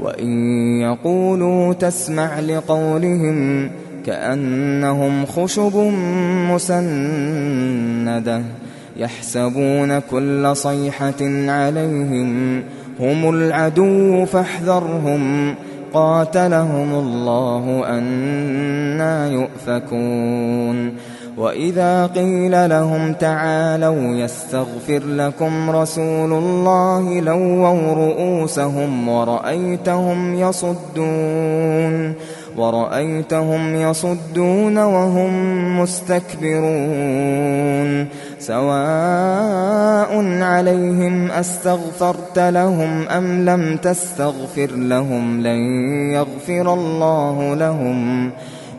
وإن يقولوا تسمع لقولهم كأنهم خشب مسندة يحسبون كل صيحة عليهم هم العدو فاحذرهم قاتلهم الله أنا يؤفكون وإذا قيل لهم تعالوا يستغفر لكم رسول الله لووا رؤوسهم ورأيتهم يصدون ورأيتهم يصدون وهم مستكبرون سواء عليهم أستغفرت لهم أم لم تستغفر لهم لن يغفر الله لهم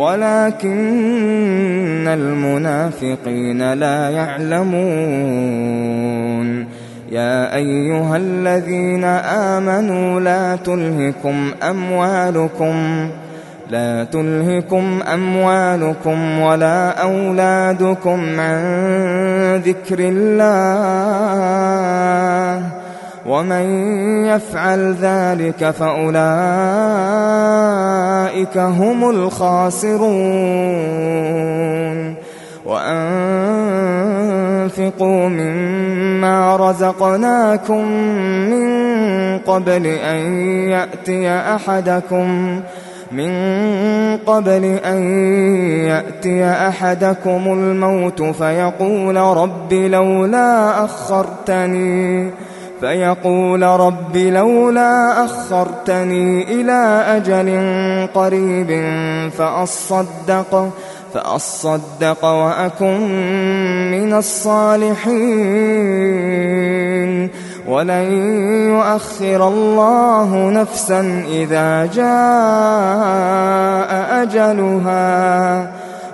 ولكن المنافقين لا يعلمون. يا أيها الذين آمنوا لا تلهكم أموالكم لا تلهكم أموالكم ولا أولادكم عن ذكر الله. ومن يفعل ذلك فأولئك هم الخاسرون وأنفقوا مما رزقناكم من قبل أن يأتي أحدكم من قبل أن يأتي أحدكم الموت فيقول رب لولا أخرتني فيقول رب لولا أخرتني إلى أجل قريب فأصدق فأصدق وأكن من الصالحين. ولن يؤخر الله نفسا إذا جاء أجلها.